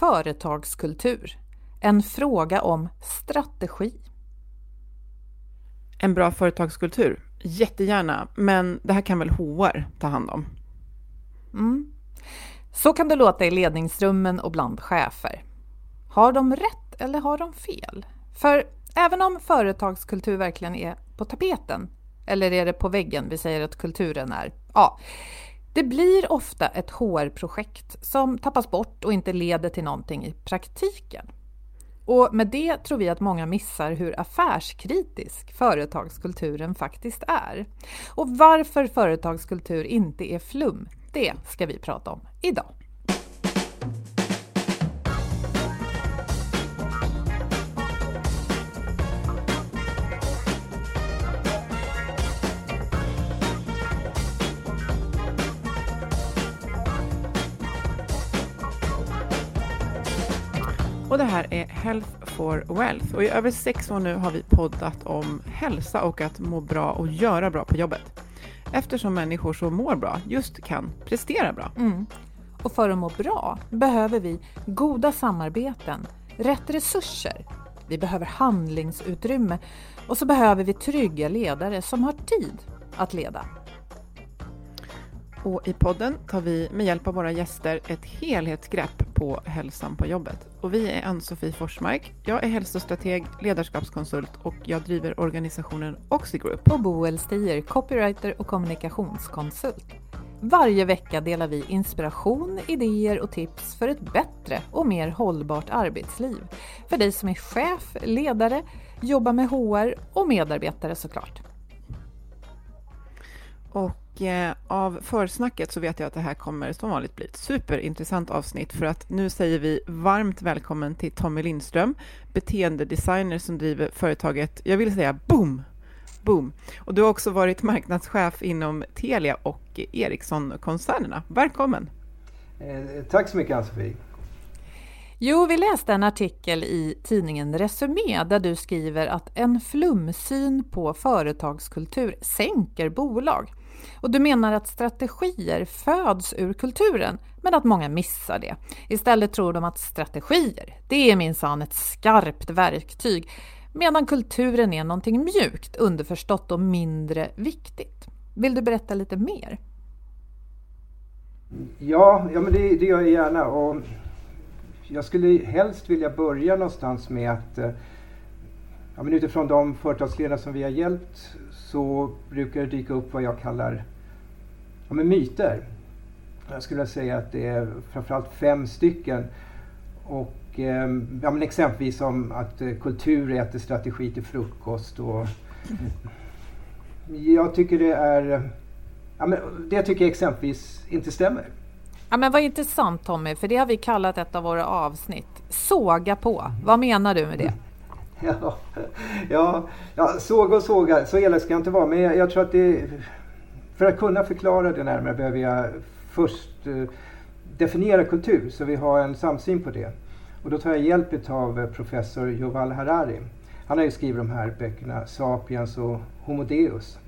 Företagskultur. En fråga om strategi. En bra företagskultur? Jättegärna, men det här kan väl HR ta hand om? Mm. Så kan det låta i ledningsrummen och bland chefer. Har de rätt eller har de fel? För även om företagskultur verkligen är på tapeten, eller är det på väggen vi säger att kulturen är? Ja, det blir ofta ett HR-projekt som tappas bort och inte leder till någonting i praktiken. Och med det tror vi att många missar hur affärskritisk företagskulturen faktiskt är. Och varför företagskultur inte är flum, det ska vi prata om idag. Det här är Health for Wealth och i över sex år nu har vi poddat om hälsa och att må bra och göra bra på jobbet. Eftersom människor som mår bra just kan prestera bra. Mm. Och för att må bra behöver vi goda samarbeten, rätt resurser, vi behöver handlingsutrymme och så behöver vi trygga ledare som har tid att leda. Och i podden tar vi med hjälp av våra gäster ett helhetsgrepp på hälsan på jobbet. Och vi är Ann-Sofie Forsmark. Jag är hälsostrateg, ledarskapskonsult och jag driver organisationen Oxigroup. Och Boel Stier, copywriter och kommunikationskonsult. Varje vecka delar vi inspiration, idéer och tips för ett bättre och mer hållbart arbetsliv. För dig som är chef, ledare, jobbar med HR och medarbetare såklart. Och eh, av försnacket så vet jag att det här kommer som vanligt bli ett superintressant avsnitt för att nu säger vi varmt välkommen till Tommy Lindström, beteendedesigner som driver företaget, jag vill säga boom, boom. Och du har också varit marknadschef inom Telia och Ericsson-koncernerna. Välkommen! Eh, tack så mycket Ann-Sofie! Jo, vi läste en artikel i tidningen Resumé där du skriver att en flumsyn på företagskultur sänker bolag. Och du menar att strategier föds ur kulturen, men att många missar det. Istället tror de att strategier, det är minsann ett skarpt verktyg, medan kulturen är någonting mjukt, underförstått och mindre viktigt. Vill du berätta lite mer? Ja, ja men det, det gör jag gärna. Och jag skulle helst vilja börja någonstans med att eh, ja, men utifrån de företagsledare som vi har hjälpt så brukar det dyka upp vad jag kallar ja, men myter. Jag skulle säga att det är framförallt fem stycken. Och, eh, ja, men exempelvis som att eh, kultur äter strategi till frukost. Och, jag tycker det är... Ja, men det tycker jag exempelvis inte stämmer. Ja, men vad intressant Tommy, för det har vi kallat ett av våra avsnitt. Såga på. Vad menar du med det? Ja, ja, ja såga och såga, så elak ska jag inte vara. Men jag, jag tror att det... För att kunna förklara det närmare behöver jag först eh, definiera kultur så vi har en samsyn på det. Och då tar jag hjälp av eh, professor Yuval Harari. Han har ju skrivit de här böckerna Sapiens och Homo Deus.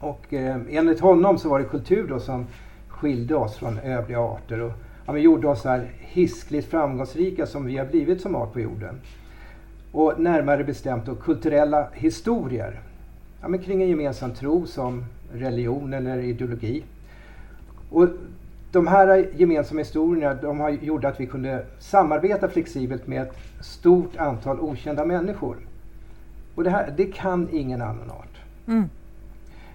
Och eh, enligt honom så var det kultur då som skilde oss från övriga arter och ja, gjorde oss så här hiskligt framgångsrika som vi har blivit som art på jorden. Och närmare bestämt då kulturella historier ja, men kring en gemensam tro som religion eller ideologi. Och de här gemensamma historierna de har gjort att vi kunde samarbeta flexibelt med ett stort antal okända människor. Och det här det kan ingen annan art. Mm.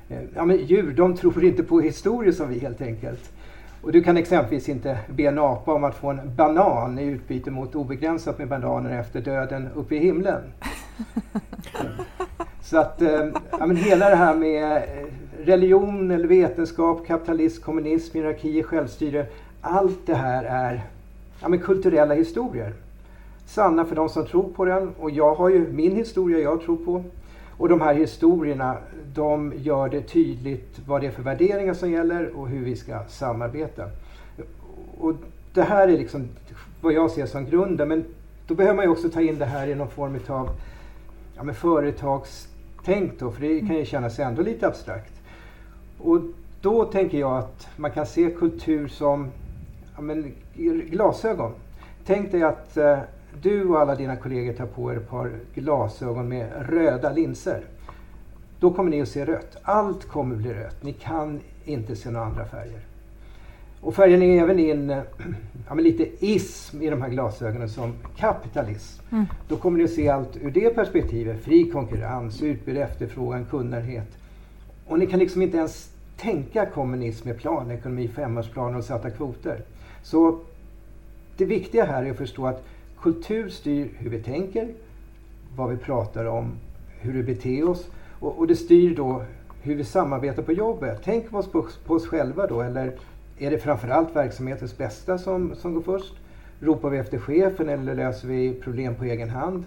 Eh, ja, men djur de tror inte på historier som vi helt enkelt. Och du kan exempelvis inte be en apa om att få en banan i utbyte mot obegränsat med bananer efter döden uppe i himlen. Så att eh, ja, men hela det här med eh, religion eller vetenskap, kapitalism, kommunism, hierarki, självstyre. Allt det här är ja, men kulturella historier. Sanna för de som tror på den och jag har ju min historia jag tror på. Och de här historierna de gör det tydligt vad det är för värderingar som gäller och hur vi ska samarbeta. Och det här är liksom vad jag ser som grunden men då behöver man ju också ta in det här i någon form av ja, men företagstänk då, för det kan ju kännas ändå lite abstrakt. Och då tänker jag att man kan se kultur som ja, men, glasögon. Tänk dig att eh, du och alla dina kollegor tar på er ett par glasögon med röda linser. Då kommer ni att se rött. Allt kommer bli rött. Ni kan inte se några andra färger. Och färgar ni även in ja, lite ism i de här glasögonen som kapitalism. Mm. Då kommer ni att se allt ur det perspektivet. Fri konkurrens, utbud, efterfrågan, kundnöjdhet. Och ni kan liksom inte ens tänka kommunism med planekonomi, femårsplaner och satta kvoter. Så det viktiga här är att förstå att kultur styr hur vi tänker, vad vi pratar om, hur vi beter oss och, och det styr då hur vi samarbetar på jobbet. Tänker vi oss på, på oss själva då eller är det framförallt verksamhetens bästa som, som går först? Ropar vi efter chefen eller löser vi problem på egen hand?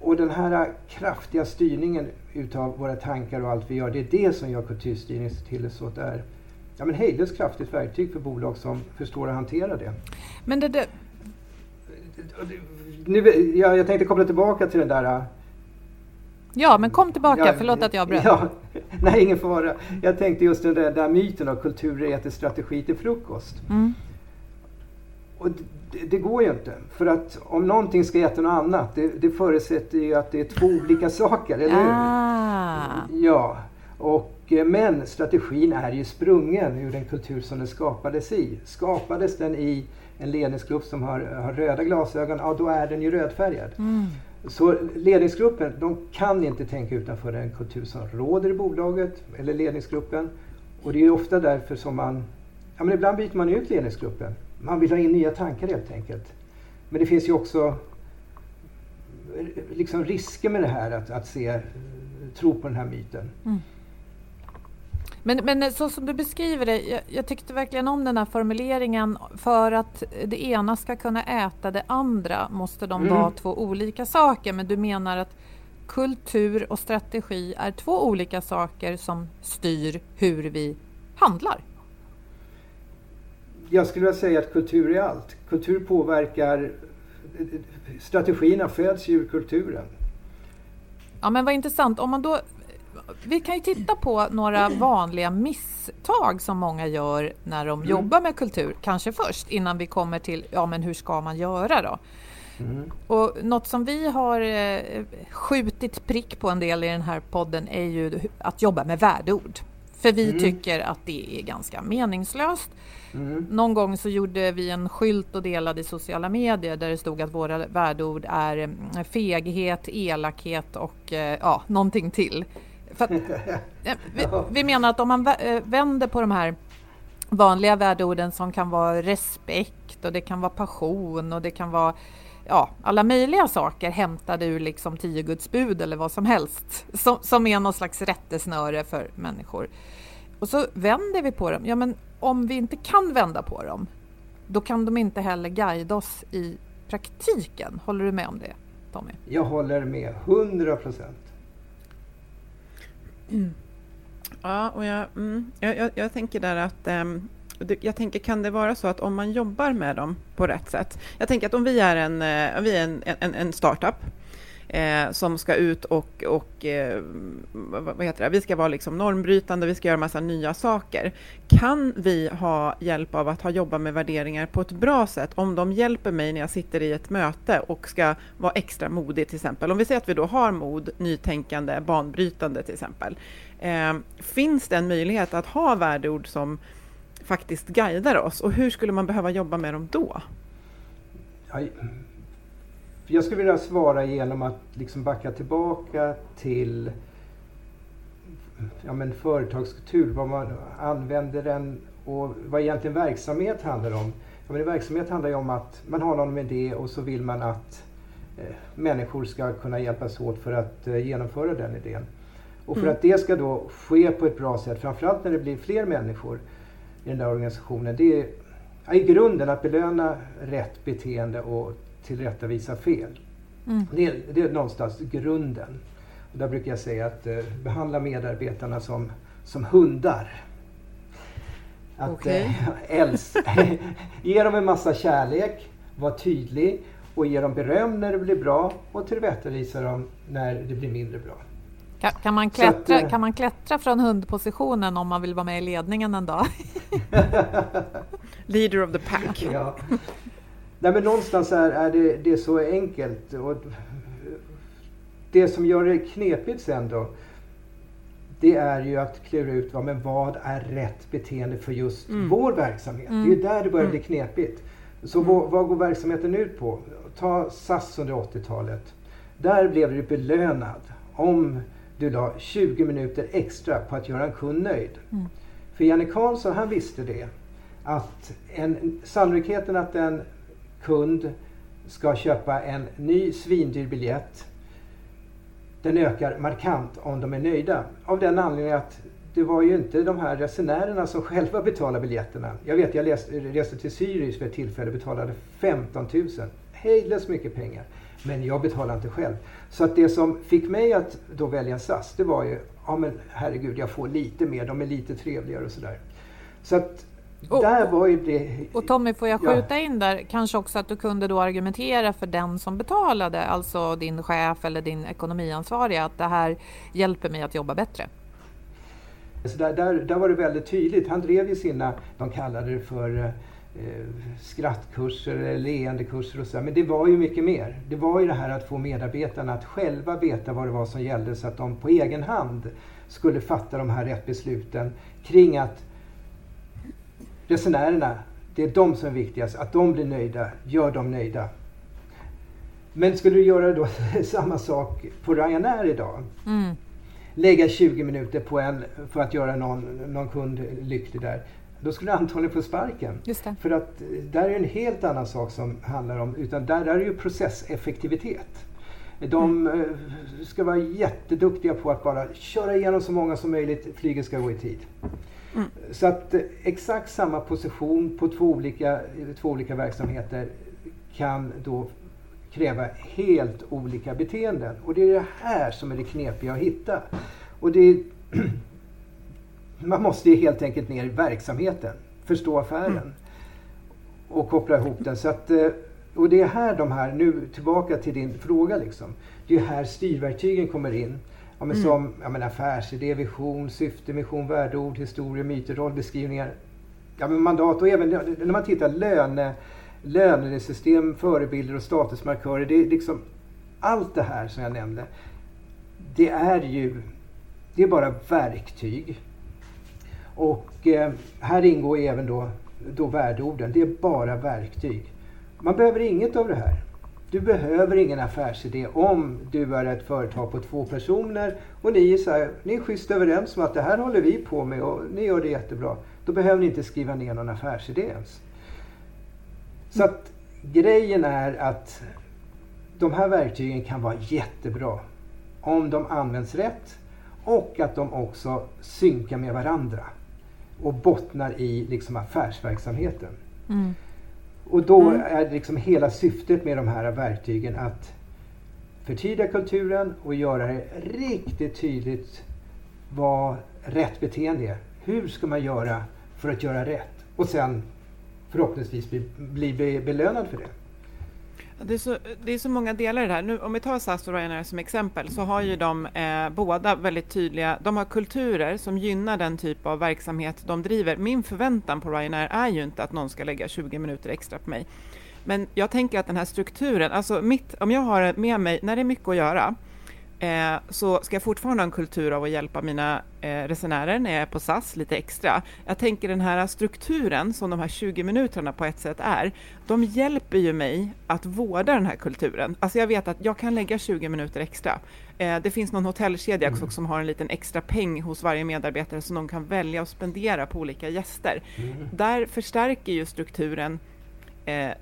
Och den här kraftiga styrningen utav våra tankar och allt vi gör, det är det som gör kulturstyrning till så att det är ja, men hejdlöst kraftigt verktyg för bolag som förstår att hantera det. Men det, det... Nu, jag, jag tänkte koppla tillbaka till den där Ja, men kom tillbaka. Ja, Förlåt att jag bröt. Ja, nej, ingen fara. Jag tänkte just den där, där myten av kultur äter strategi till frukost. Mm. Och det, det, går ju inte. För att om någonting ska äta något annat, det, det förutsätter ju att det är två olika saker, eller hur? Ah. Ja. Och, eh, men strategin är ju sprungen ur den kultur som den skapades i. Skapades den i en ledningsgrupp som har, har röda glasögon, ja då är den ju rödfärgad. Mm. Så ledningsgruppen de kan inte tänka utanför den kultur som råder i bolaget eller ledningsgruppen. Och det är ofta därför som man, ja men ibland byter man ut ledningsgruppen. Man vill ha in nya tankar helt enkelt. Men det finns ju också liksom risker med det här att, att se, tro på den här myten. Mm. Men, men så som du beskriver det, jag, jag, tyckte verkligen om den här formuleringen. För att det ena ska kunna äta det andra måste de mm. vara två olika saker. Men du menar att kultur och strategi är två olika saker som styr hur vi handlar? Jag skulle vilja säga att kultur är allt. Kultur påverkar... Strategierna föds ju ur kulturen. Ja men vad intressant. Om man då vi kan ju titta på några vanliga misstag som många gör när de mm. jobbar med kultur, kanske först innan vi kommer till ja, men hur ska man göra då? Mm. Och något som vi har eh, skjutit prick på en del i den här podden är ju att jobba med värdeord. För vi mm. tycker att det är ganska meningslöst. Mm. Någon gång så gjorde vi en skylt och delade i sociala medier där det stod att våra värdeord är eh, feghet, elakhet och eh, ja, någonting till. Att, vi, vi, menar att om man eh, vänder på de här vanliga värdeorden som kan vara respekt och det kan vara passion och det kan vara ja, alla möjliga saker hämtade ur liksom tio Guds bud eller vad som helst som, som är någon slags rättesnöre för människor. Och så vänder vi på dem. Ja, men om vi inte kan vända på dem, då kan de inte heller guida oss i praktiken. Håller du med om det, Tommy? Jag håller med, hundra procent. Mm. Ja, och jag, mm, jag, jag, jag, tänker där att ehm, äm, jag tänker, kan det vara så att om man jobbar med dem på rätt sätt? Jag tänker att om vi är en, eh, vi är en, en, en startup eh, som ska ut och, och eh, vad heter det? vi ska vara liksom normbrytande, vi ska göra massa nya saker. Kan vi ha hjälp av att ha jobbat med värderingar på ett bra sätt om de hjälper mig när jag sitter i ett möte och ska vara extra modig till exempel? Om vi säger att vi då har mod, nytänkande, banbrytande till exempel. Eh, finns det en möjlighet att ha värdeord som faktiskt guidar oss och hur skulle man behöva jobba med dem då? Jag skulle vilja svara genom att liksom backa tillbaka till ja, men företagskultur, vad man använder den och vad egentligen verksamhet handlar om. Ja, men verksamhet handlar ju om att man har någon idé och så vill man att eh, människor ska kunna hjälpas åt för att eh, genomföra den idén. Och för mm. att det ska då ske på ett bra sätt, framförallt när det blir fler människor i den där organisationen, det är i grunden att belöna rätt beteende och tillrättavisa fel. Mm. Det, är, det är någonstans grunden. Och där brukar jag säga att eh, behandla medarbetarna som, som hundar. Att okay. eh, äls ge dem en massa kärlek, var tydlig och ge dem beröm när det blir bra och tillrättavisa dem när det blir mindre bra. Kan, kan, man klättra, att, eh, kan man klättra från hundpositionen om man vill vara med i ledningen en dag? Leader of the pack. ja. Nej, men någonstans är, är det, det är så enkelt. Och det som gör det knepigt sen då, det är ju att klura ut vad, men vad är rätt beteende för just mm. vår verksamhet. Mm. Det är ju där det börjar bli mm. knepigt. Så mm. vad, vad går verksamheten ut på? Ta SAS under 80-talet. Där blev du belönad om du la 20 minuter extra på att göra en kund nöjd. Mm. För Janne Karlsson, han visste det. Att en, sannolikheten att en kund ska köpa en ny svindyr biljett, den ökar markant om de är nöjda. Av den anledningen att det var ju inte de här resenärerna som själva betalade biljetterna. Jag vet, jag läste, reste till Sirius för ett tillfälle och betalade 15 000. Hejdlöst mycket pengar. Men jag betalade inte själv. Så att det som fick mig att då välja SAS, det var ju, ja men herregud, jag får lite mer, de är lite trevligare och sådär. Så att och, där var ju det... Och Tommy, får jag skjuta ja. in där, kanske också att du kunde då argumentera för den som betalade, alltså din chef eller din ekonomiansvariga, att det här hjälper mig att jobba bättre? Så där, där, där var det väldigt tydligt. Han drev ju sina, de kallade det för eh, skrattkurser eller leendekurser och så. Men det var ju mycket mer. Det var ju det här att få medarbetarna att själva veta vad det var som gällde så att de på egen hand skulle fatta de här rätt besluten kring att resenärerna, det är de som är viktigast. Att de blir nöjda, gör dem nöjda. Men skulle du göra då samma sak på Ryanair idag? Mm. Lägga 20 minuter på en för att göra någon, någon kund lycklig där. Då skulle du antagligen få sparken. För att eh, där är en helt annan sak som handlar om, utan där, är ju processeffektivitet. De mm. Eh, ska vara jätteduktiga på att bara köra igenom så många som möjligt, flyget ska gå i tid. Mm. Så att eh, exakt samma position på två olika, två olika verksamheter kan då kräva helt olika beteenden. Och det är det här som är det knepiga att hitta. Och det är, man måste ju helt enkelt ner i verksamheten, förstå affären mm. och koppla ihop den. Så att, eh, och det är här de här, nu tillbaka till din fråga liksom. Det är här styrverktygen kommer in. Ja, men mm. Som ja, men affärsidé, vision, syfte, mission, värdeord, historia, myter, rollbeskrivningar. Ja, men mandat och även när man tittar löne, lönesystem, förebilder och statusmarkörer. Det är liksom allt det här som jag nämnde. Det är ju det är bara verktyg. Och eh, här ingår även då, då värdeorden. Det är bara verktyg. Man behöver inget av det här. Du behöver ingen affärsidé om du är ett företag på två personer och ni är, så här, ni är schysst överens om att det här håller vi på med och ni gör det jättebra. Då behöver ni inte skriva ner någon affärsidé ens. Så att grejen är att de här verktygen kan vara jättebra om de används rätt och att de också synkar med varandra och bottnar i liksom affärsverksamheten. Mm. Och då mm. är liksom hela syftet med de här verktygen att förtydliga kulturen och göra det riktigt tydligt vad rätt beteende är. Hur ska man göra för att göra rätt? Och sen förhoppningsvis bli, bli belönad för det. Det är, så, det är så många delar i det här. Nu, om vi tar SAS och Ryanair som exempel så har ju de eh, båda väldigt tydliga, de har kulturer som gynnar den typ av verksamhet de driver. Min förväntan på Ryanair är ju inte att någon ska lägga 20 minuter extra på mig. Men jag tänker att den här strukturen, alltså mitt, om jag har med mig, när det är mycket att göra, eh, så ska jag fortfarande ha en kultur av att hjälpa mina eh, resenärer när jag är på SAS lite extra. Jag tänker den här strukturen som de här 20 minuterna på ett sätt är, de hjälper ju mig att vårda den här kulturen. Alltså jag vet att jag kan lägga 20 minuter extra. Eh, det finns någon hotellkedja också mm. som har en liten extra peng hos varje medarbetare som de kan välja att spendera på olika gäster. Mm. Där förstärker ju strukturen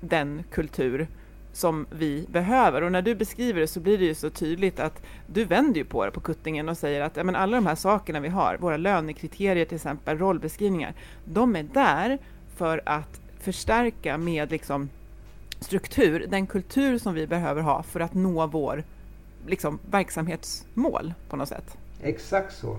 den kultur som vi behöver. Och när du beskriver det så blir det ju så tydligt att du vänder ju på det på kuttingen och säger att ja, men alla de här sakerna vi har, våra lönekriterier till exempel, rollbeskrivningar, de är där för att förstärka med liksom struktur, den kultur som vi behöver ha för att nå vår liksom, verksamhetsmål på något sätt. Exakt så.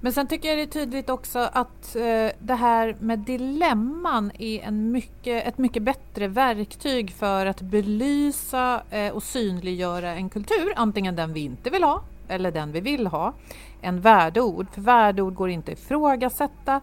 Men sen tycker jag det är tydligt också att eh, det här med dilemman är en mycket, ett mycket bättre verktyg för att belysa eh, och synliggöra en kultur, antingen den vi inte vill ha eller den vi vill ha, än värdeord. För värdeord går inte att ifrågasätta.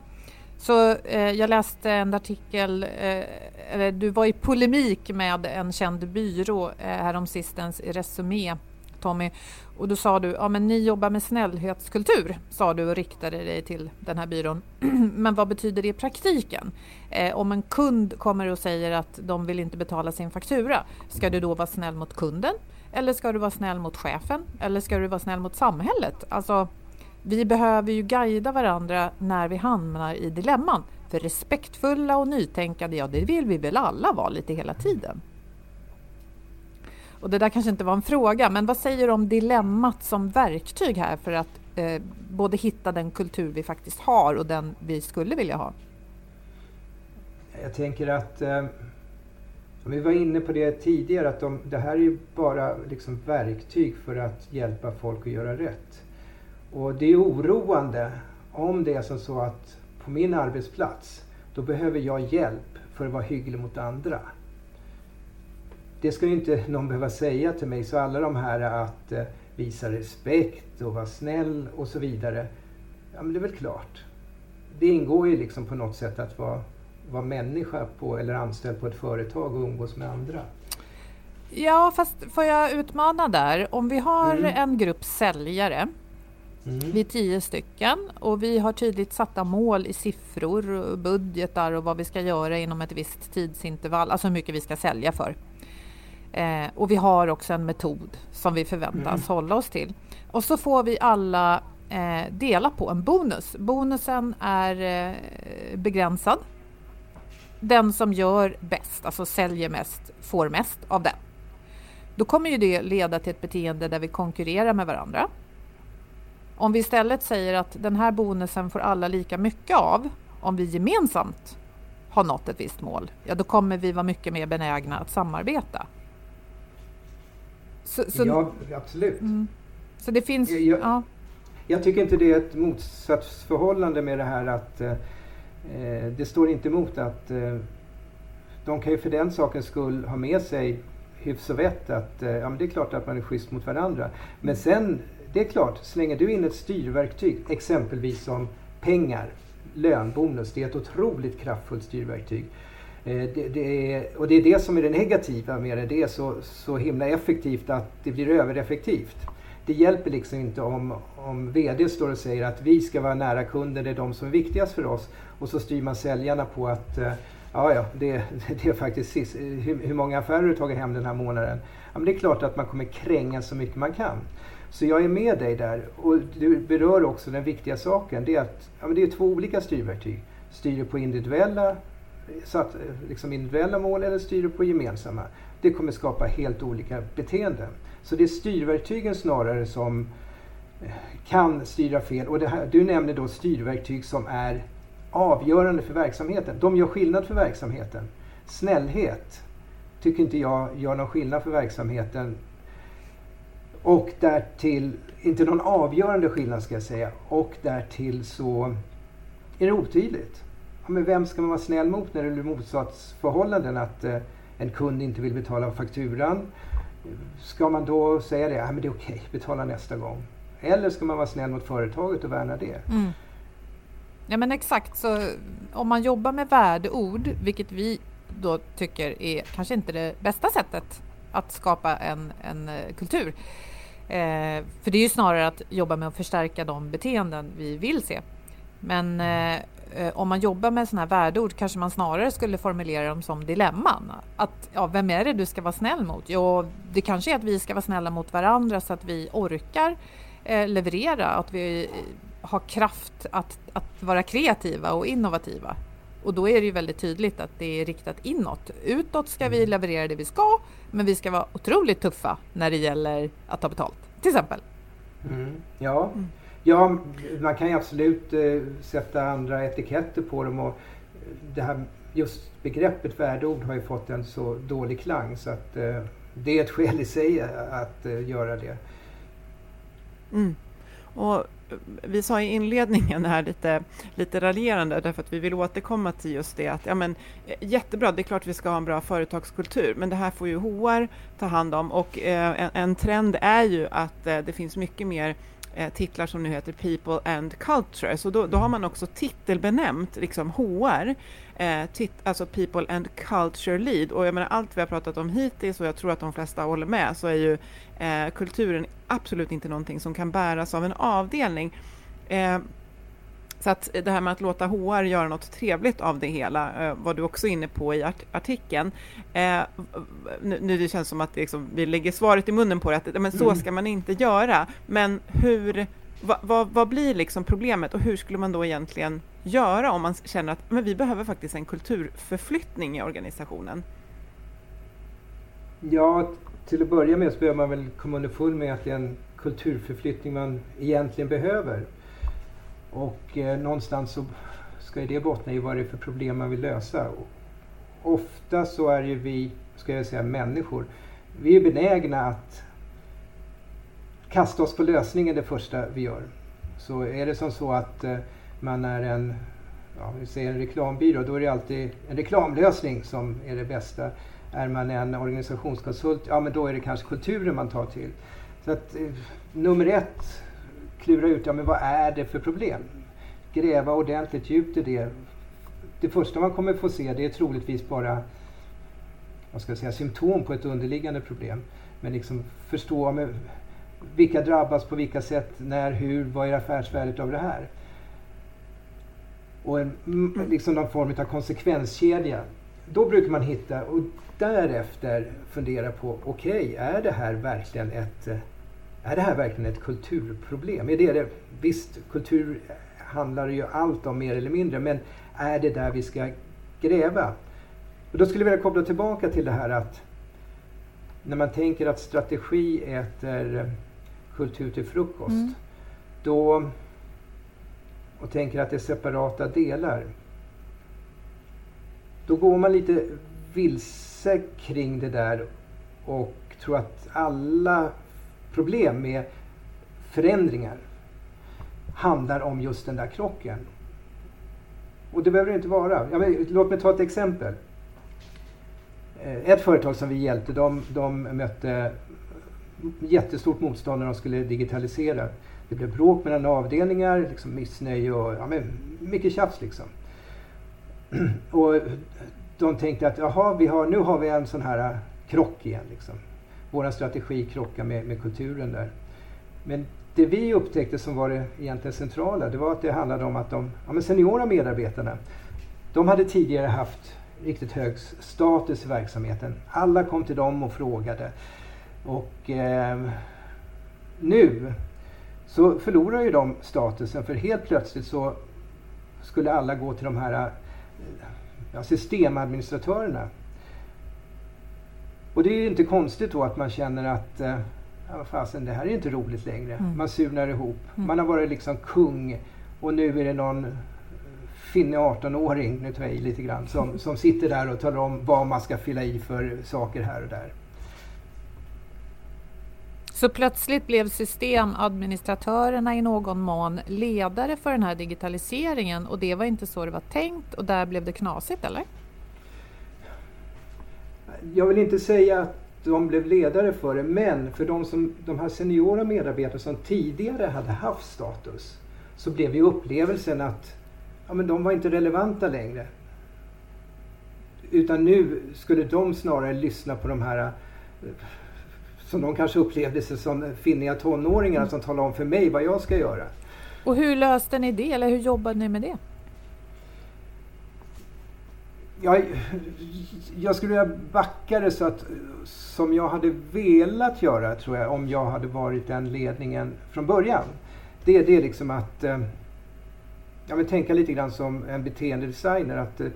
Så eh, jag läste en artikel, eh, du var i polemik med en känd byrå eh, häromsistens i Resumé, Tommy, och då sa du, ja men ni jobbar med snällhetskultur, sa du och riktade dig till den här byrån. men vad betyder det i praktiken? Eh, om en kund kommer och säger att de vill inte betala sin faktura, ska du då vara snäll mot kunden? Eller ska du vara snäll mot chefen? Eller ska du vara snäll mot samhället? Alltså, vi behöver ju guida varandra när vi hamnar i dilemman. För respektfulla och nytänkande, ja det vill vi väl alla vara lite hela tiden. Och det där kanske inte var en fråga, men vad säger du om dilemmat som verktyg här för att eh, både hitta den kultur vi faktiskt har och den vi skulle vilja ha? Jag tänker att eh, vi var inne på det tidigare, att de, det här är ju bara liksom verktyg för att hjälpa folk att göra rätt. Och det är oroande om det är som så att på min arbetsplats, då behöver jag hjälp för att vara hygglig mot andra det ska ju inte någon behöva säga till mig. Så alla de här att eh, visa respekt och vara snäll och så vidare. Ja, men det är väl klart. Det ingår ju liksom på något sätt att vara, vara människa på, eller anställd på ett företag och umgås med andra. Ja, fast får jag utmana där? Om vi har mm. en grupp säljare Mm. Vi är tio stycken och vi har tydligt satta mål i siffror, budgetar och vad vi ska göra inom ett visst tidsintervall, alltså hur mycket vi ska sälja för. Eh, och vi har också en metod som vi förväntas mm. hålla oss till. Och så får vi alla eh, dela på en bonus. Bonusen är eh, begränsad. Den som gör bäst, alltså säljer mest, får mest av den. Då kommer ju det leda till ett beteende där vi konkurrerar med varandra. Om vi istället säger att den här bonusen får alla lika mycket av om vi gemensamt har nått ett visst mål, ja då kommer vi vara mycket mer benägna att samarbeta. Så, så, ja, absolut. Mm. Så det finns... Jag, jag, ja. jag, tycker inte det är ett motsatsförhållande med det här att eh, eh, det står inte emot att eh, de kan ju för den sakens skull ha med sig hyfs och vett att eh, ja, men det är klart att man är schysst mot varandra. Men sen, det är klart, slänger du in ett styrverktyg, exempelvis som pengar, lön, bonus, det är ett otroligt kraftfullt styrverktyg. Eh, det, det är, och det är det som är det negativa med det. Det är så, så himla effektivt att det blir övereffektivt. Det hjälper liksom inte om, om VD står och säger att vi ska vara nära kunden, det är de som är viktigast för oss. Och så styr man säljarna på att eh, ja, ja, det, det är faktiskt sist, hur, hur många affärer du tagit hem den här månaden. Ja, men det är klart att man kommer kränga så mycket man kan. Så jag är med dig där. Och du berör också den viktiga saken. Det är att ja, men det är två olika styrverktyg. Styr på individuella så att, eh, liksom individuella mål eller styr på gemensamma. Det kommer skapa helt olika beteenden. Så det är styrverktygen snarare som eh, kan styra fel. Och här, du nämner då styrverktyg som är avgörande för verksamheten. De gör skillnad för verksamheten. Snällhet tycker inte jag gör någon skillnad för verksamheten. Och därtill, inte någon avgörande skillnad ska jag säga, och därtill så är det otydligt. Ja, men vem ska man vara snäll mot när det blir motsatsförhållanden? Att eh, en kund inte vill betala fakturan. Ska man då säga det? Ja, men det är okej, betala nästa gång. Eller ska man vara snäll mot företaget och värna det? Mm. Ja men exakt, så om man jobbar med värdeord, vilket vi då tycker är kanske inte det bästa sättet att skapa en, en eh, kultur. Eh, för det är ju snarare att jobba med att förstärka de beteenden vi vill se. Men eh om man jobbar med sådana här värdeord kanske man snarare skulle formulera dem som dilemman. Att, ja, vem är det du ska vara snäll mot? Jo, det kanske är att vi ska vara snälla mot varandra så att vi orkar eh, leverera, att vi har kraft att, att vara kreativa och innovativa. Och då är det ju väldigt tydligt att det är riktat inåt. Utåt ska vi mm. leverera det vi ska, men vi ska vara otroligt tuffa när det gäller att ta betalt, till exempel. Mm. Ja. Mm ja, man kan ju absolut eh, sätta andra etiketter på dem och eh, det här, just begreppet värdeord har ju fått en så dålig klang så att eh, det är ett skäl i sig eh, att eh, göra det. Mm. Och eh, vi sa i inledningen här lite, lite raljerande därför att vi vill återkomma till just det att ja, men, jättebra, det är klart vi ska ha en bra företagskultur men det här får ju HR ta hand om och eh, en, en, trend är ju att eh, det finns mycket mer eh, titlar som nu heter People and Culture. Så då, då har man också titelbenämnt liksom HR, eh, tit, alltså People and Culture Lead. Och jag menar allt vi har pratat om hittills och jag tror att de flesta håller med så är ju eh, kulturen absolut inte någonting som kan bäras av en avdelning. Eh, så att det här med att låta HR göra något trevligt av det hela eh, var du också inne på i art artikeln. Eh, nu, nu det känns som att liksom, vi lägger svaret i munnen på det, att men så mm. ska man inte göra. Men hur, va, va, vad blir liksom problemet och hur skulle man då egentligen göra om man känner att men vi behöver faktiskt en kulturförflyttning i organisationen? Ja, till att börja med så behöver man väl komma underfund med att det är en kulturförflyttning man egentligen behöver. Och eh, någonstans så ska ju det bottna i vad det är för problem man vill lösa. ofta så är ju vi, ska jag säga, människor. Vi är benägna att kasta oss på lösningen det första vi gör. Så är det som så att eh, man är en, ja, vi säger en reklambyrå, då är det alltid en reklamlösning som är det bästa. Är man en organisationskonsult, ja men då är det kanske kulturen man tar till. Så att eh, nummer ett klura ut, ja men vad är det för problem? Gräva ordentligt djupt i det. Det första man kommer få se det är troligtvis bara vad ska jag säga, symptom på ett underliggande problem. Men liksom förstå med, vilka drabbas på vilka sätt, när, hur, vad är affärsvärdet av det här? Och en, mm, liksom någon form av konsekvenskedja. Då brukar man hitta och därefter fundera på, okej, okay, är det här verkligen ett eh, är det här verkligen ett kulturproblem? Är det det? Visst, kultur handlar ju allt om mer eller mindre, men är det där vi ska gräva? Och då skulle jag vilja koppla tillbaka till det här att när man tänker att strategi äter kultur till frukost, mm. då och tänker att det är separata delar, då går man lite vilse kring det där och tror att alla problem med förändringar handlar om just den där krocken. Och det behöver det inte vara. Ja, men, låt mig ta ett exempel. Eh, ett företag som vi hjälpte, de, de mötte jättestort motstånd när de skulle digitalisera. Det blev bråk mellan avdelningar, liksom missnöje och ja, men, mycket tjafs liksom. Och de tänkte att jaha, vi har, nu har vi en sån här krock igen. Liksom vår strategi krockar med, med kulturen där. Men det vi upptäckte som var det egentligen centrala, det var att det handlade om att de ja, seniora medarbetarna, de hade tidigare haft riktigt hög status i verksamheten. Alla kom till dem och frågade. Och eh, nu så förlorar ju de statusen för helt plötsligt så skulle alla gå till de här ja, systemadministratörerna och det är inte konstigt då att man känner att eh, ja, fasen, det här är inte roligt längre. Mm. Man surnar ihop. Mm. Man har varit liksom kung och nu är det någon finne 18-åring, nu tar jag i lite grann, som, som sitter där och talar om vad man ska fylla i för saker här och där. Så plötsligt blev systemadministratörerna i någon mån ledare för den här digitaliseringen och det var inte så det var tänkt och där blev det knasigt, eller? Jag vill inte säga att de blev ledare för det, men för de, som, de här seniora medarbetarna som tidigare hade haft status så blev ju upplevelsen att ja, men de var inte relevanta längre. Utan nu skulle de snarare lyssna på de här eh, som de kanske upplevde sig som finniga tonåringar mm. som talade om för mig vad jag ska göra. Och hur löste ni det, eller hur jobbade ni med det? Jag, jag skulle vilja backa det så att som jag hade velat göra tror jag om jag hade varit den ledningen från början. Det, det är liksom att eh, jag vill tänka lite grann som en beteendedesigner. Att eh,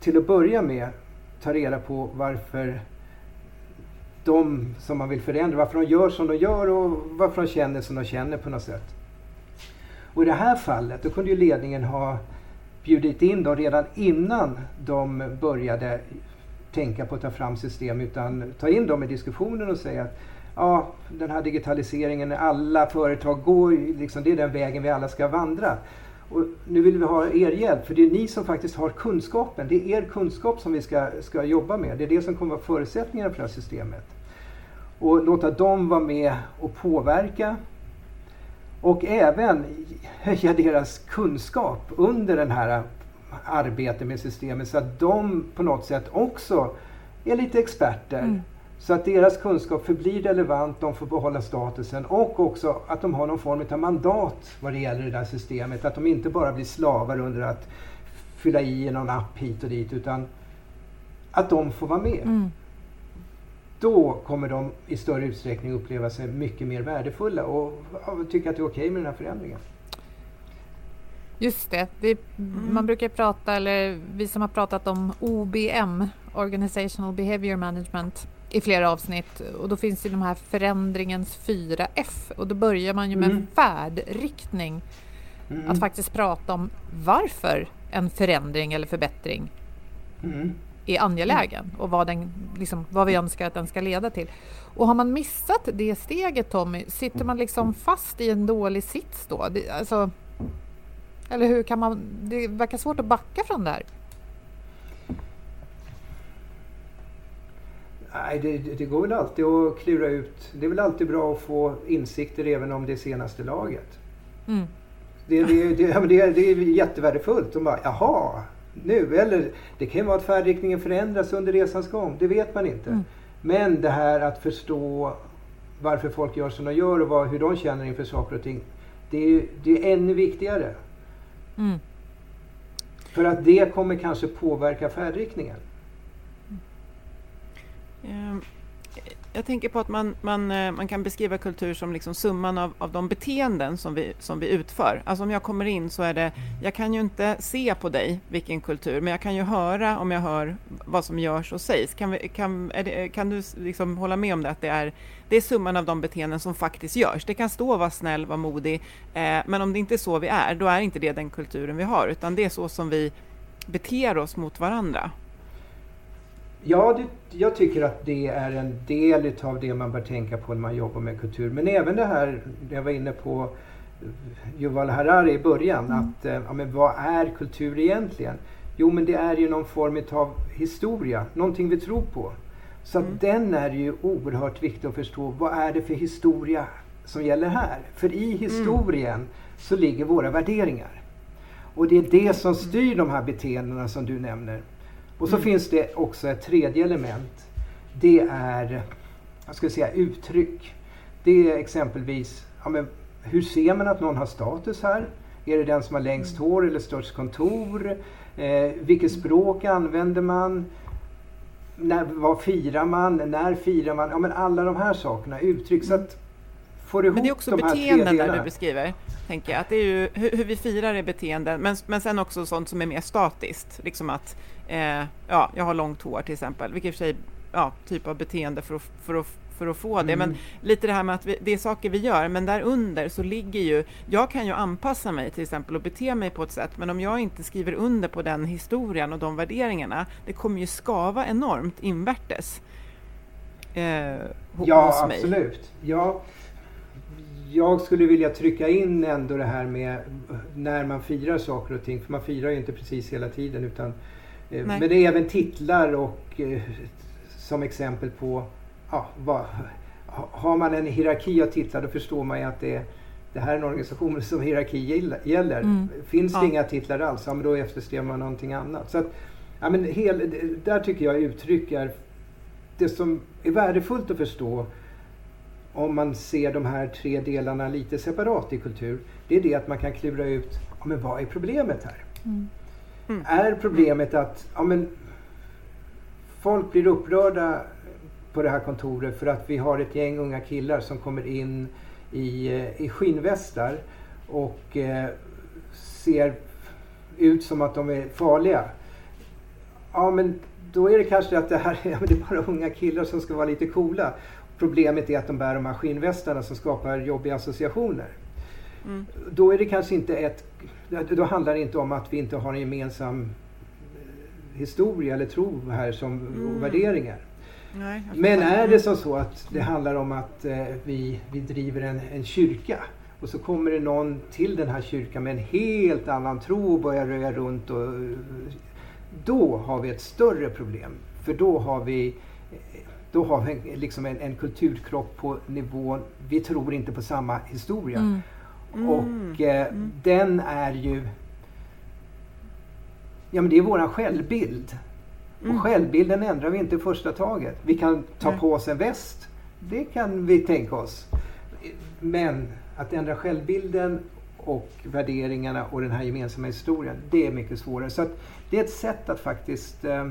till att börja med ta reda på varför de som man vill förändra, varför de gör som de gör och varför de känner som de känner på något sätt. Och i det här fallet, då kunde ju ledningen ha bjudit in dem redan innan de började tänka på att ta fram system utan ta in dem i diskussionen och säga att ja, den här digitaliseringen, alla företag går, liksom, det är den vägen vi alla ska vandra. Och nu vill vi ha er hjälp, för det är ni som faktiskt har kunskapen. Det är er kunskap som vi ska, ska jobba med. Det är det som kommer vara förutsättningarna för det här systemet. Och låta dem vara med och påverka och även höja deras kunskap under den här arbetet med systemet så att de på något sätt också är lite experter. Mm. Så att deras kunskap förblir relevant, de får behålla statusen och också att de har någon form av mandat vad det gäller det där systemet. Att de inte bara blir slavar under att fylla i någon app hit och dit utan att de får vara med. Mm. Då kommer de i större utsträckning uppleva sig mycket mer värdefulla och tycka att det är okej okay med den här förändringen. Just det, det mm. man brukar prata, eller vi som har pratat om OBM, Organizational Behavior Management, i flera avsnitt och då finns det de här förändringens fyra F och då börjar man ju med mm. färdriktning. Mm. Att faktiskt prata om varför en förändring eller förbättring mm. Är angelägen och vad, den, liksom, vad vi önskar att den ska leda till. Och har man missat det steget Tommy, sitter man liksom fast i en dålig sits då? Det, alltså, eller hur kan man, det verkar svårt att backa från det här. Nej, det, det, går väl alltid att klura ut. Det är väl alltid bra att få insikter även om det senaste laget. Mm. Det, det, det, det, det är jättevärdefullt. Och bara, jaha, nu. Eller det kan vara att färdriktningen förändras under resans gång. Det vet man inte. Mm. Men det här att förstå varför folk gör som de gör och vad, hur de känner inför saker och ting. Det är, det är ännu viktigare. Mm. För att det kommer kanske påverka färdriktningen. Ehm, jag tänker på att man, man, eh, man kan beskriva kultur som liksom summan av, av de beteenden som vi, som vi utför. Alltså om jag kommer in så är det, jag kan ju inte se på dig vilken kultur, men jag kan ju höra om jag hör vad som görs och sägs. Kan, vi, kan, det, kan du liksom hålla med om det, att det är, det är summan av de beteenden som faktiskt görs? Det kan stå vara snäll, vara modig, eh, men om det inte är så vi är, då är inte det den kulturen vi har, utan det är så som vi beter oss mot varandra. Ja, det, jag tycker att det är en del av det man bör tänka på när man jobbar med kultur. Men även det här, jag var inne på Yuval Harari i början, mm. att eh, ja, men vad är kultur egentligen? Jo, men det är ju någon form av historia, någonting vi tror på. Så mm. den är ju oerhört viktig att förstå. Vad är det för historia som gäller här? För i mm. historien mm. så ligger våra värderingar. Och det är det som styr de här beteendena som du nämner. Och så mm. finns det också ett tredje element. Det är, jag ska säga uttryck. Det är exempelvis, ja, men, hur ser man att någon har status här? Är det den som har längst mm. hår eller störst kontor? Eh, vilket språk använder man? När, vad firar man? När firar man? Ja, men alla de här sakerna, uttryck. Så att får ihop Men det är också de beteenden där du beskriver, tänker jag. Att det är ju hur, hur vi firar är beteenden, men, men sen också sånt som är mer statiskt. Liksom att Eh, ja, jag har långt hår till exempel, vilket i och för sig ja, typ av beteende för att, för att, för att få det. Mm. Men lite det här med att vi, det är saker vi gör, men där under så ligger ju, jag kan ju anpassa mig till exempel och bete mig på ett sätt, men om jag inte skriver under på den historien och de värderingarna, det kommer ju skava enormt invärtes. eh, ja, hos mig. Absolut. Ja, jag skulle vilja trycka in ändå det här med när man firar saker och ting. För man firar ju inte precis hela tiden. Utan, eh, men det är även titlar och eh, som exempel på ja, vad, har man en hierarki av titlar då förstår man ju att det, det här är en organisation som hierarki gäller. Mm. Finns det ja. inga titlar alls, ja, men då eftersträvar man någonting annat. Så att, ja, men hel, där tycker jag uttrycker det som är värdefullt att förstå om man ser de här tre delarna lite separat i kultur, det är det att man kan klura ut, ja, men vad är problemet här? Mm. Mm. Är problemet att ja, men, folk blir upprörda på det här kontoret för att vi har ett gäng unga killar som kommer in i, eh, i skinnvästar och eh, ser ut som att de är farliga. Ja men då är det kanske att det här det är bara unga killar som ska vara lite coola. Problemet är att de bär de här skinnvästarna som skapar jobbiga associationer. Mm. Då är det kanske inte ett... Då handlar det inte om att vi inte har en gemensam eh, historia eller tro här som mm. värderingar. Nej, Men är det som så att det handlar om att eh, vi, vi driver en, en kyrka och så kommer det någon till den här kyrkan med en helt annan tro och börjar röja runt. Och, då har vi ett större problem. För då har vi, då har vi liksom en, en kulturkrock på nivån, vi tror inte på samma historia. Mm. Mm. Och eh, mm. den är ju, ja men det är våran självbild. Mm. Och självbilden ändrar vi inte i första taget. Vi kan ta Nej. på oss en väst. Det kan vi tänka oss. Men att ändra självbilden och värderingarna och den här gemensamma historien, det är mycket svårare. Så det är ett sätt att faktiskt eh,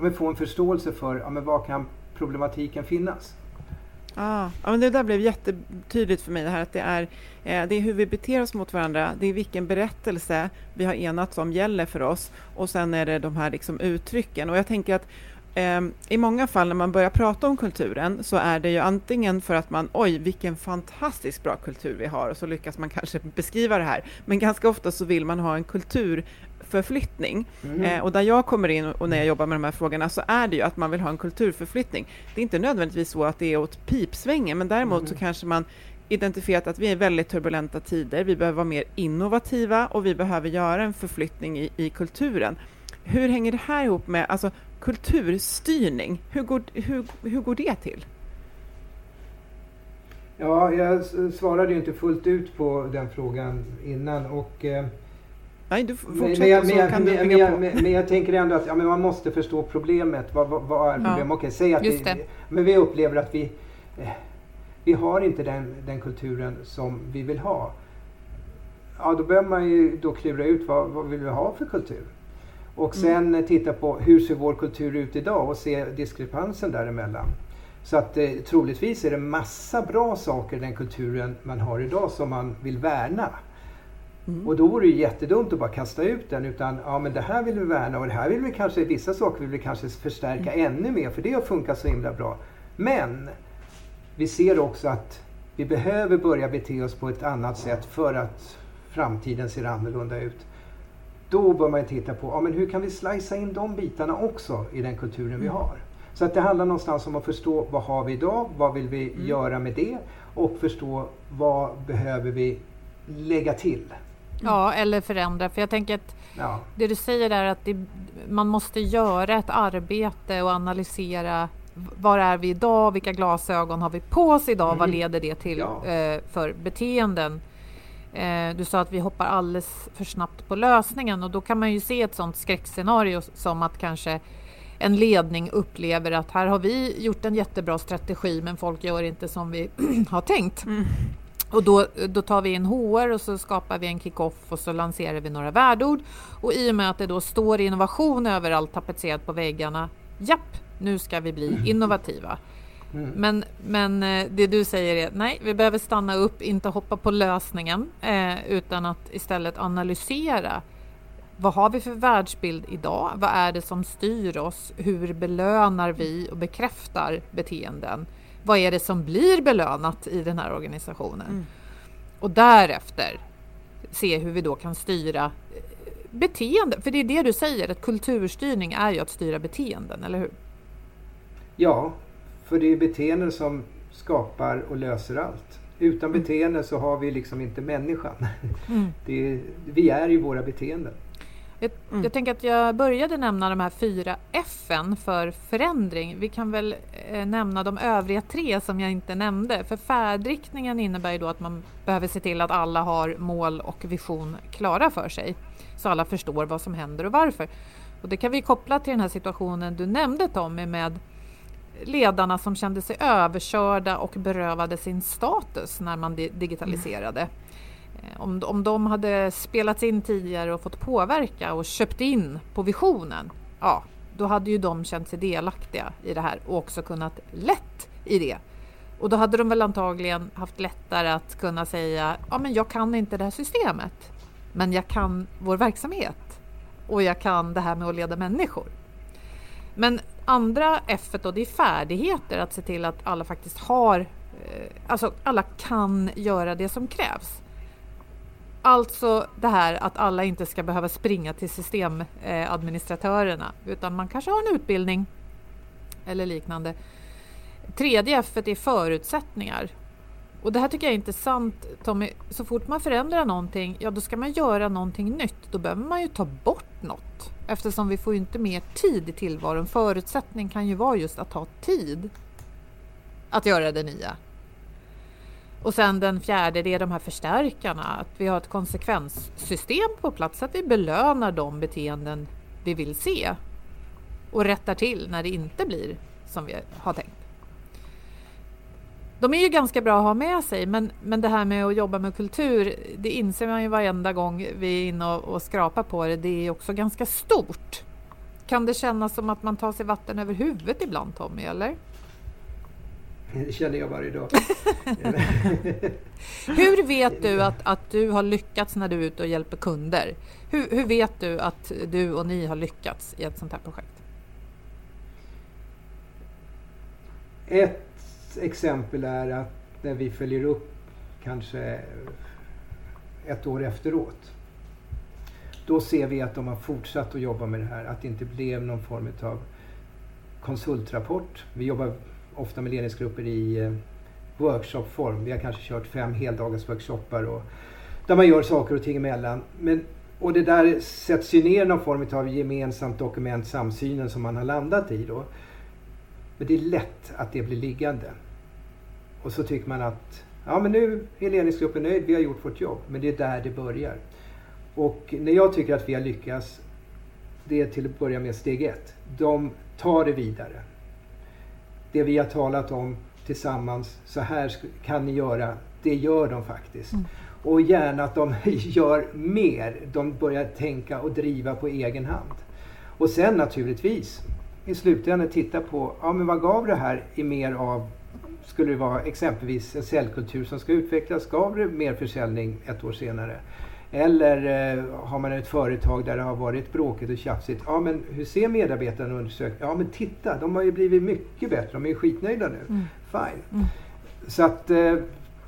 ja, få en förståelse för ja, men var kan problematiken finnas. Ah, ja, men det där blev jättetydligt för mig, det här att det är, eh, det är hur vi beter oss mot varandra, det är vilken berättelse vi har enats om gäller för oss och sen är det de här liksom uttrycken. Och jag tänker att i många fall när man börjar prata om kulturen så är det ju antingen för att man, oj vilken fantastiskt bra kultur vi har och så lyckas man kanske beskriva det här. Men ganska ofta så vill man ha en kultur förflyttning. Mm. Och där jag kommer in och när jag jobbar med de här frågorna så är det ju att man vill ha en kulturförflyttning. Det är inte nödvändigtvis så att det är åt pipsvängen, men däremot mm. så kanske man identifierat att vi är väldigt turbulenta tider, vi behöver vara mer innovativa och vi behöver göra en förflyttning i, i kulturen. Hur hänger det här ihop med alltså, kulturstyrning? Hur går, hur, hur går det till? Ja, jag svarade ju inte fullt ut på den frågan innan och eh, Nej, du fortsätter men, så men, kan men, du men, jag, men, men jag tänker ändå att ja, men man måste förstå problemet. Vad, vad, vad är problemet? Ja. Okej, säg att vi, men vi upplever att vi, eh, vi har inte den, den kulturen som vi vill ha. Ja, då behöver man ju då klura ut vad, vad vill vi ha för kultur. Och mm. sen mm. titta på hur ser vår kultur ut idag och se diskrepansen däremellan. Så att eh, troligtvis är det massa bra saker i den kulturen man har idag som man vill värna. Mm. Och då vore det jättedumt att bara kasta ut den utan ja men det här vill vi värna och det här vill vi kanske, vissa saker vill vi kanske förstärka mm. ännu mer för det har funkat så himla bra. Men vi ser också att vi behöver börja bete oss på ett annat sätt för att framtiden ser annorlunda ut. Då bör man titta på ja, men hur kan vi slicea in de bitarna också i den kulturen mm. vi har. Så att det handlar någonstans om att förstå vad har vi idag, vad vill vi mm. göra med det och förstå vad behöver vi lägga till. Ja, eller förändra. För jag tänker att ja. det du säger är att det, man måste göra ett arbete och analysera var är vi idag? Vilka glasögon har vi på oss idag? Mm. Vad leder det till ja. eh, för beteenden? Eh, du sa att vi hoppar alldeles för snabbt på lösningen och då kan man ju se ett sådant skräckscenario som att kanske en ledning upplever att här har vi gjort en jättebra strategi men folk gör inte som vi har tänkt. Mm. Och då, då tar vi in HR och så skapar vi en kick-off och så lanserar vi några värdeord. Och i och med att det då står innovation överallt tapetserat på väggarna, japp, nu ska vi bli innovativa. Mm. Men, men eh, det du säger är nej, vi behöver stanna upp, inte hoppa på lösningen, eh, utan att istället analysera. Vad har vi för världsbild idag? Vad är det som styr oss? Hur belönar vi och bekräftar beteenden? vad är det som blir belönat i den här organisationen? Mm. Och därefter se hur vi då kan styra eh, beteende. För det är det du säger, att kulturstyrning är ju att styra beteenden, eller hur? Ja, för det är beteenden som skapar och löser allt. Utan Mm. beteende så har vi liksom inte människan. Mm. Det är, vi är ju våra beteenden. Jag, Mm. jag tänker att jag började nämna de här fyra F för förändring. Vi kan väl eh, nämna de övriga tre som jag inte nämnde. För färdriktningen innebär ju då att man behöver se till att alla har mål och vision klara för sig. Så alla förstår vad som händer och varför. Och det kan vi koppla till den här situationen du nämnde Tommy med ledarna som kände sig överkörda och berövade sin status när man digitaliserade. Eh, om, om de hade spelats in tidigare och fått påverka och köpt in på visionen, ja, då hade ju de känt sig delaktiga i det här och också kunnat lätt i det. Och då hade de väl antagligen haft lättare att kunna säga, ja men jag kan inte det här systemet, men jag kan vår verksamhet och jag kan det här med att leda människor. Men andra F då, det är färdigheter, att se till att alla faktiskt har, eh, alltså alla kan göra det som krävs. Alltså det här att alla inte ska behöva springa till systemadministratörerna utan man kanske har en utbildning eller liknande. Tredje F är förutsättningar. Och det här tycker jag är intressant Tommy. Så fort man förändrar någonting, ja då ska man göra någonting nytt. Då behöver man ju ta bort något eftersom vi får ju inte mer tid i tillvaron. Förutsättning kan ju vara just att ha tid att göra det nya. Och sen den fjärde, det är de här förstärkarna. Att vi har ett konsekvenssystem på plats, att vi belönar de beteenden vi vill se och rättar till när det inte blir som vi har tänkt. De är ju ganska bra att ha med sig, men, men det här med att jobba med kultur, det inser man ju varenda gång vi är inne och, och skrapar på det. Det är också ganska stort. Kan det kännas som att man tar sig vatten över huvudet ibland, Tommy, eller? Det känner jag varje dag. Hur vet du att, att du har lyckats när du är ute och hjälper kunder? Hur, hur vet du att du och ni har lyckats i ett sånt här projekt? Ett exempel är att när vi följer upp kanske ett år efteråt. Då ser vi att de har fortsatt att jobba med det här. Att det inte blev någon form av konsultrapport. Vi jobbar ofta med ledningsgrupper i eh, workshopform. Vi har kanske kört fem heldagarsworkshoppar och där man gör saker och ting emellan. Men, och det där sätts ju ner någon form av gemensamt dokument, samsynen som man har landat i då. Men det är lätt att det blir liggande. Och så tycker man att ja men nu är ledningsgruppen nöjd, vi har gjort vårt jobb. Men det är där det börjar. Och när jag tycker att vi har lyckats, det är till att börja med steg ett. De tar det vidare. Det vi har talat om tillsammans, så här kan ni göra, det gör de faktiskt. Och gärna att de gör mer. De börjar tänka och driva på egen hand. Och sen naturligtvis i slutändan titta på, ja men vad gav det här i mer av, skulle det vara exempelvis en säljkultur som ska utvecklas, gav det mer försäljning ett år senare? Eller eh, har man ett företag där det har varit bråkigt och tjafsigt, ja men hur ser medarbetarna undersökningen? Ja men titta, de har ju blivit mycket bättre, de är ju skitnöjda nu. Mm. Fine. Så att eh,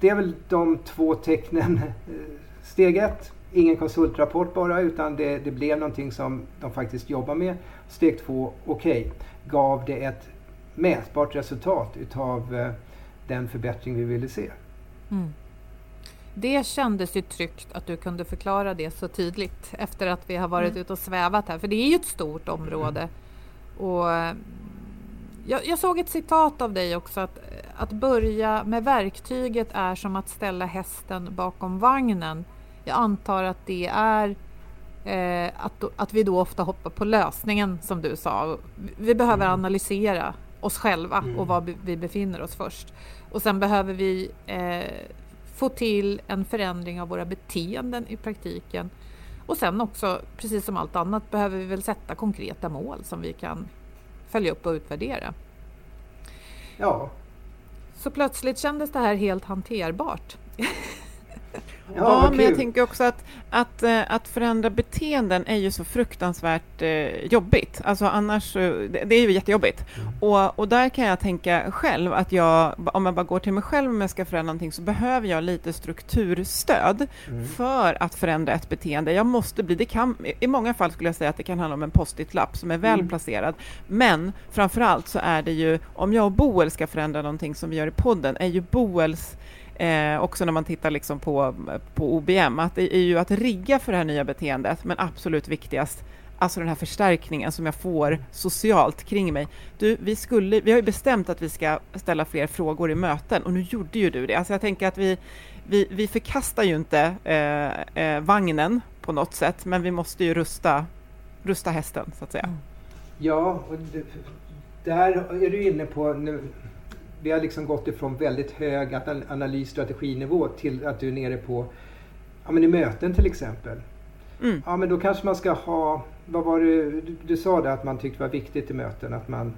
det är väl de två tecknen. Steg ett, ingen konsultrapport bara utan det, det blev någonting som de faktiskt jobbar med. Steg två, okej, gav det ett mätbart resultat utav eh, den förbättring vi ville se. Mm. Det kändes ju tryggt att du kunde förklara det så tydligt efter att vi har varit ute och svävat här, för det är ju ett stort område. Och eh, jag, jag såg ett citat av dig också, att, att börja med verktyget är som att ställa hästen bakom vagnen. Jag antar att det är eh, att, att vi då ofta hoppar på lösningen som du sa. Vi behöver analysera oss själva och var be- vi befinner oss först. Och sen behöver vi eh, få till en förändring av våra beteenden i praktiken. Och sen också, precis som allt annat, behöver vi väl sätta konkreta mål som vi kan följa upp och utvärdera. Ja, Så plötsligt kändes det här helt hanterbart. Ja, men jag tänker också att, att, eh, att förändra beteenden är ju så fruktansvärt eh, jobbigt. Alltså annars, det, det är ju jättejobbigt. Mm. Och, och där kan jag tänka själv att jag, om jag bara går till mig själv om jag ska förändra någonting, så behöver jag lite strukturstöd mm. för att förändra ett beteende. Jag måste bli, det kan, i många fall skulle jag säga att det kan handla om en post-it-lapp som är väl mm. placerad. Men framför allt så är det ju, om jag och Boel ska förändra någonting som vi gör i podden, är ju Boels Eh, också när man tittar liksom på, på OBM, att det är ju att rigga för det här nya beteendet, men absolut viktigast, alltså den här förstärkningen som jag får socialt kring mig. Du, vi, skulle, vi har ju bestämt att vi ska ställa fler frågor i möten och nu gjorde ju du det. Alltså jag tänker att vi, vi, vi förkastar ju inte eh, eh, vagnen på något sätt, men vi måste ju rusta, rusta hästen så att säga. Ja, och det, där är du inne på nu vi har liksom gått ifrån väldigt hög analysstrateginivå till att du är nere på ja, men i möten till exempel. Mm. Ja men då kanske man ska ha, vad var det du, du sa det att man tyckte var viktigt i möten att man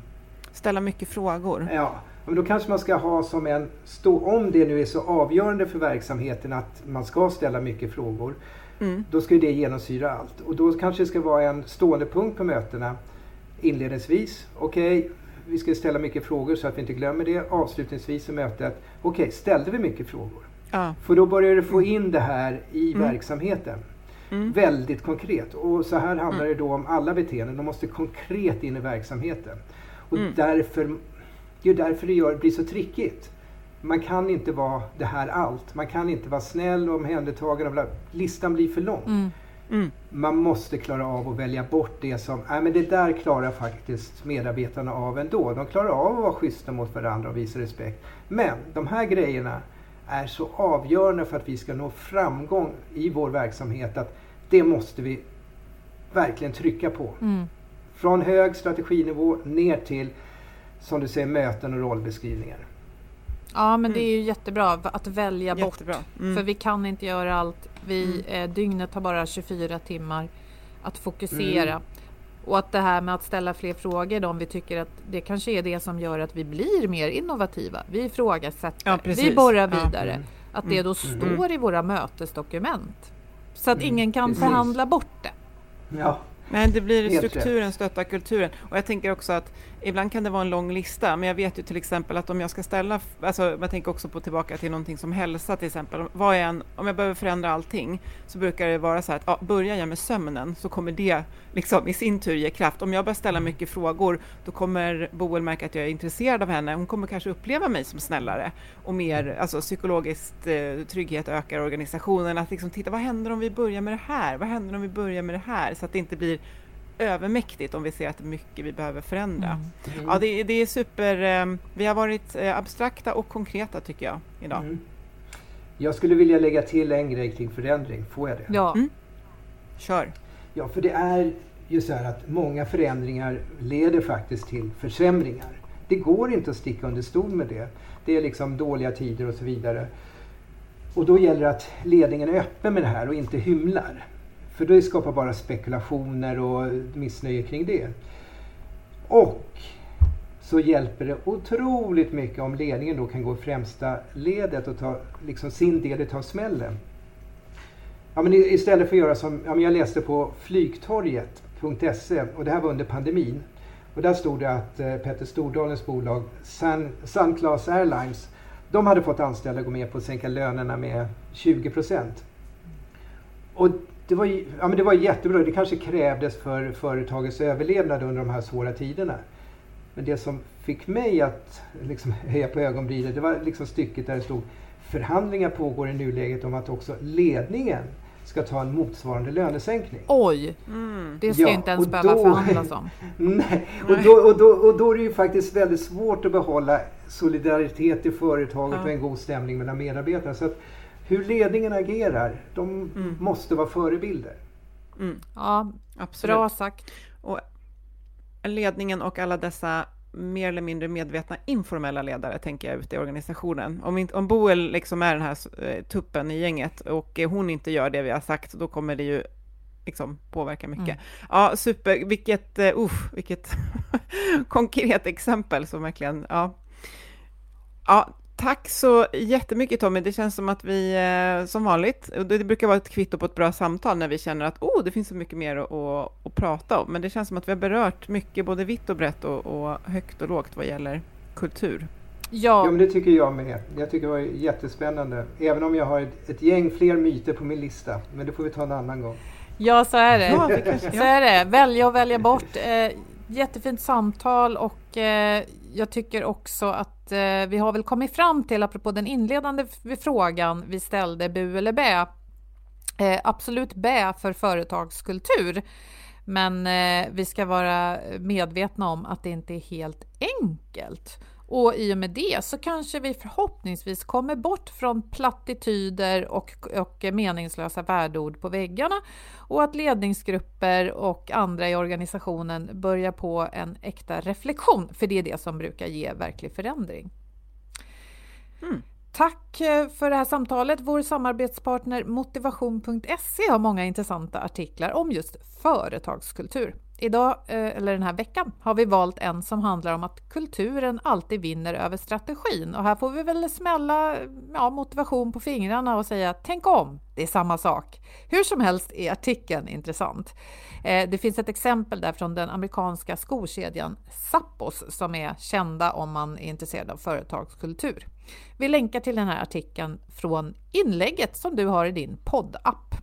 Ställa mycket frågor. Ja, men då kanske man ska ha som en, stå, om det nu är så avgörande för verksamheten att man ska ställa mycket frågor. Mm. Då ska det genomsyra allt och då kanske det ska vara en stående punkt på mötena inledningsvis. Okej, okay, vi ska ställa mycket frågor så att vi inte glömmer det. Avslutningsvis i mötet, okej, okay, ställde vi mycket frågor? Ja. För då börjar du få in det här i mm. verksamheten. Mm. Väldigt konkret. Och så här handlar mm. det då om alla beteenden. De måste konkret in i verksamheten. Och mm. därför, det är därför det gör, blir så trickigt. Man kan inte vara det här allt. Man kan inte vara snäll och omhändertagande. Listan blir för lång. Mm. Man måste klara av att välja bort det som, nej men det där klarar faktiskt medarbetarna av ändå. De klarar av att vara schyssta mot varandra och visa respekt. Men de här grejerna är så avgörande för att vi ska nå framgång i vår verksamhet att det måste vi verkligen trycka på. Mm. Från hög strateginivå ner till, som du säger, möten och rollbeskrivningar. Ja, men mm. det är ju jättebra att välja jättebra. bort. Mm. För vi kan inte göra allt. Vi, mm. eh, dygnet har bara 24 timmar att fokusera. Mm. Och att det här med att ställa fler frågor, om vi tycker att det kanske är det som gör att vi blir mer innovativa. Vi ifrågasätter, ja, vi borrar vidare. Ja. Mm. Att det då mm. står i våra mötesdokument. Så att ingen kan precis. förhandla bort det. Ja. Nej, det blir strukturen, stötta kulturen. Och jag tänker också att ibland kan det vara en lång lista, men jag vet ju till exempel att om jag ska ställa, alltså jag tänker också på tillbaka till någonting som hälsa till exempel, vad är en, om jag behöver förändra allting så brukar det vara så här att ja, börjar jag med sömnen så kommer det liksom i sin tur ge kraft. Om jag börjar ställa mycket frågor då kommer Boel märka att jag är intresserad av henne. Hon kommer kanske uppleva mig som snällare och mer, alltså psykologiskt eh, trygghet ökar organisationen. Att liksom titta, vad händer om vi börjar med det här? Vad händer om vi börjar med det här? Så att det inte blir övermäktigt om vi ser att det är mycket vi behöver förändra. Mm. Mm. Ja, det, det, är super. Eh, vi har varit eh, abstrakta och konkreta tycker jag idag. Mm. Jag skulle vilja lägga till en grej kring förändring. Får jag det? Ja. Mm. Kör. Ja, för det är ju så här att många förändringar leder faktiskt till försämringar. Det går inte att sticka under stol med det. Det är liksom dåliga tider och så vidare. Och då gäller det att ledningen är öppen med det här och inte hymlar. För det skapar bara spekulationer och missnöje kring det. Och så hjälper det otroligt mycket om ledningen då kan gå i främsta ledet och ta liksom sin del av smällen. Ja, men istället för att göra som ja, men jag läste på flygtorget.se och det här var under pandemin. Och där stod det att eh, Petter Stordalens bolag Sun, Sun Airlines de hade fått anställda gå med på att sänka lönerna med 20 procent. Och det var, ja, men det var jättebra. Det kanske krävdes för företagets överlevnad under de här svåra tiderna. Men det som fick mig att liksom höja på ögonbrynen, det var liksom stycket där det stod förhandlingar pågår i nuläget om att också ledningen ska ta en motsvarande lönesänkning. Oj! Mm. Det ska ja, inte ens behöva då, förhandlas om. nej, och då, och, då, och då är det ju faktiskt väldigt svårt att behålla solidaritet i företaget ja. och en god stämning mellan medarbetarna. Så att, hur ledningen agerar, de mm. måste vara förebilder. Mm. Ja, Absolut. bra sagt. Och ledningen och alla dessa mer eller mindre medvetna informella ledare, tänker jag, ute i organisationen. Om, inte, om Boel liksom är den här eh, tuppen i gänget och hon inte gör det vi har sagt, då kommer det ju liksom påverka mycket. Mm. Ja, super, vilket, uh, vilket konkret exempel som verkligen, ja. Ja, Tack så jättemycket Tommy. Det känns som att vi, eh, som vanligt, och det brukar vara ett kvitto på ett bra samtal när vi känner att oh, det finns så mycket mer att, att, att prata om. Men det känns som att vi har berört mycket, både vitt och brett och, och högt och lågt vad gäller kultur. Ja. ja, men det tycker jag med. Jag tycker det var jättespännande. Även om jag har ett, ett gäng fler myter på min lista. Men det får vi ta en annan gång. Ja, så är det. Ja, så är det. Välja och välja bort. Jättefint samtal och eh, jag tycker också att eh, vi har väl kommit fram till, apropå den inledande frågan vi ställde, bu eller bä. Eh, absolut bä för företagskultur. Men eh, vi ska vara medvetna om att det inte är helt enkelt. Och i och med det så kanske vi förhoppningsvis kommer bort från plattityder och, och meningslösa värdeord på väggarna och att ledningsgrupper och andra i organisationen börjar på en äkta reflektion, för det är det som brukar ge verklig förändring. Mm. Tack eh, för det här samtalet. Vår samarbetspartner Motivation.se har många intressanta artiklar om just företagskultur. Idag, eh, eller den här veckan, har vi valt en som handlar om att kulturen alltid vinner över strategin. Och här får vi väl smälla ja, motivation på fingrarna och säga tänk om, det är samma sak. Hur som helst är artikeln intressant. Eh, det finns ett exempel där från den amerikanska skokedjan Zappos som är kända om man är intresserad av företagskultur. Vi länkar till den här artikeln från inlägget som du har i din poddapp.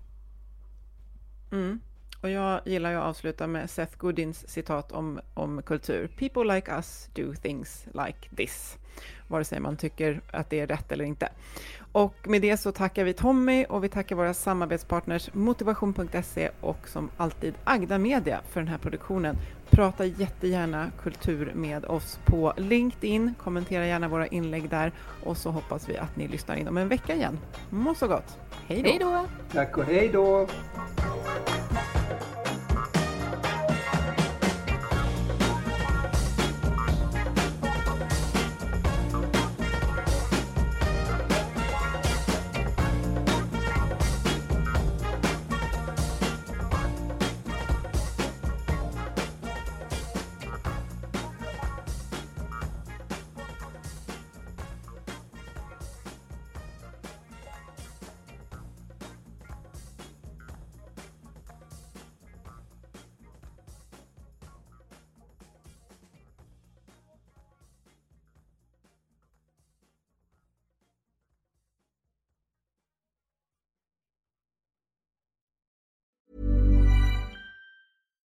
Mm. Och jag gillar att avsluta med Seth Godins citat om, om kultur. People like us do things like this. Vare sig man tycker att det är rätt eller inte. Och med det så tackar vi Tommy och vi tackar våra samarbetspartners Motivation.se och som alltid Agda Media för den här produktionen. Prata jättegärna kultur med oss på LinkedIn. Kommentera gärna våra inlägg där och så hoppas vi att ni lyssnar inom en vecka igen. Må så gott! Hej då! Tack och hej då!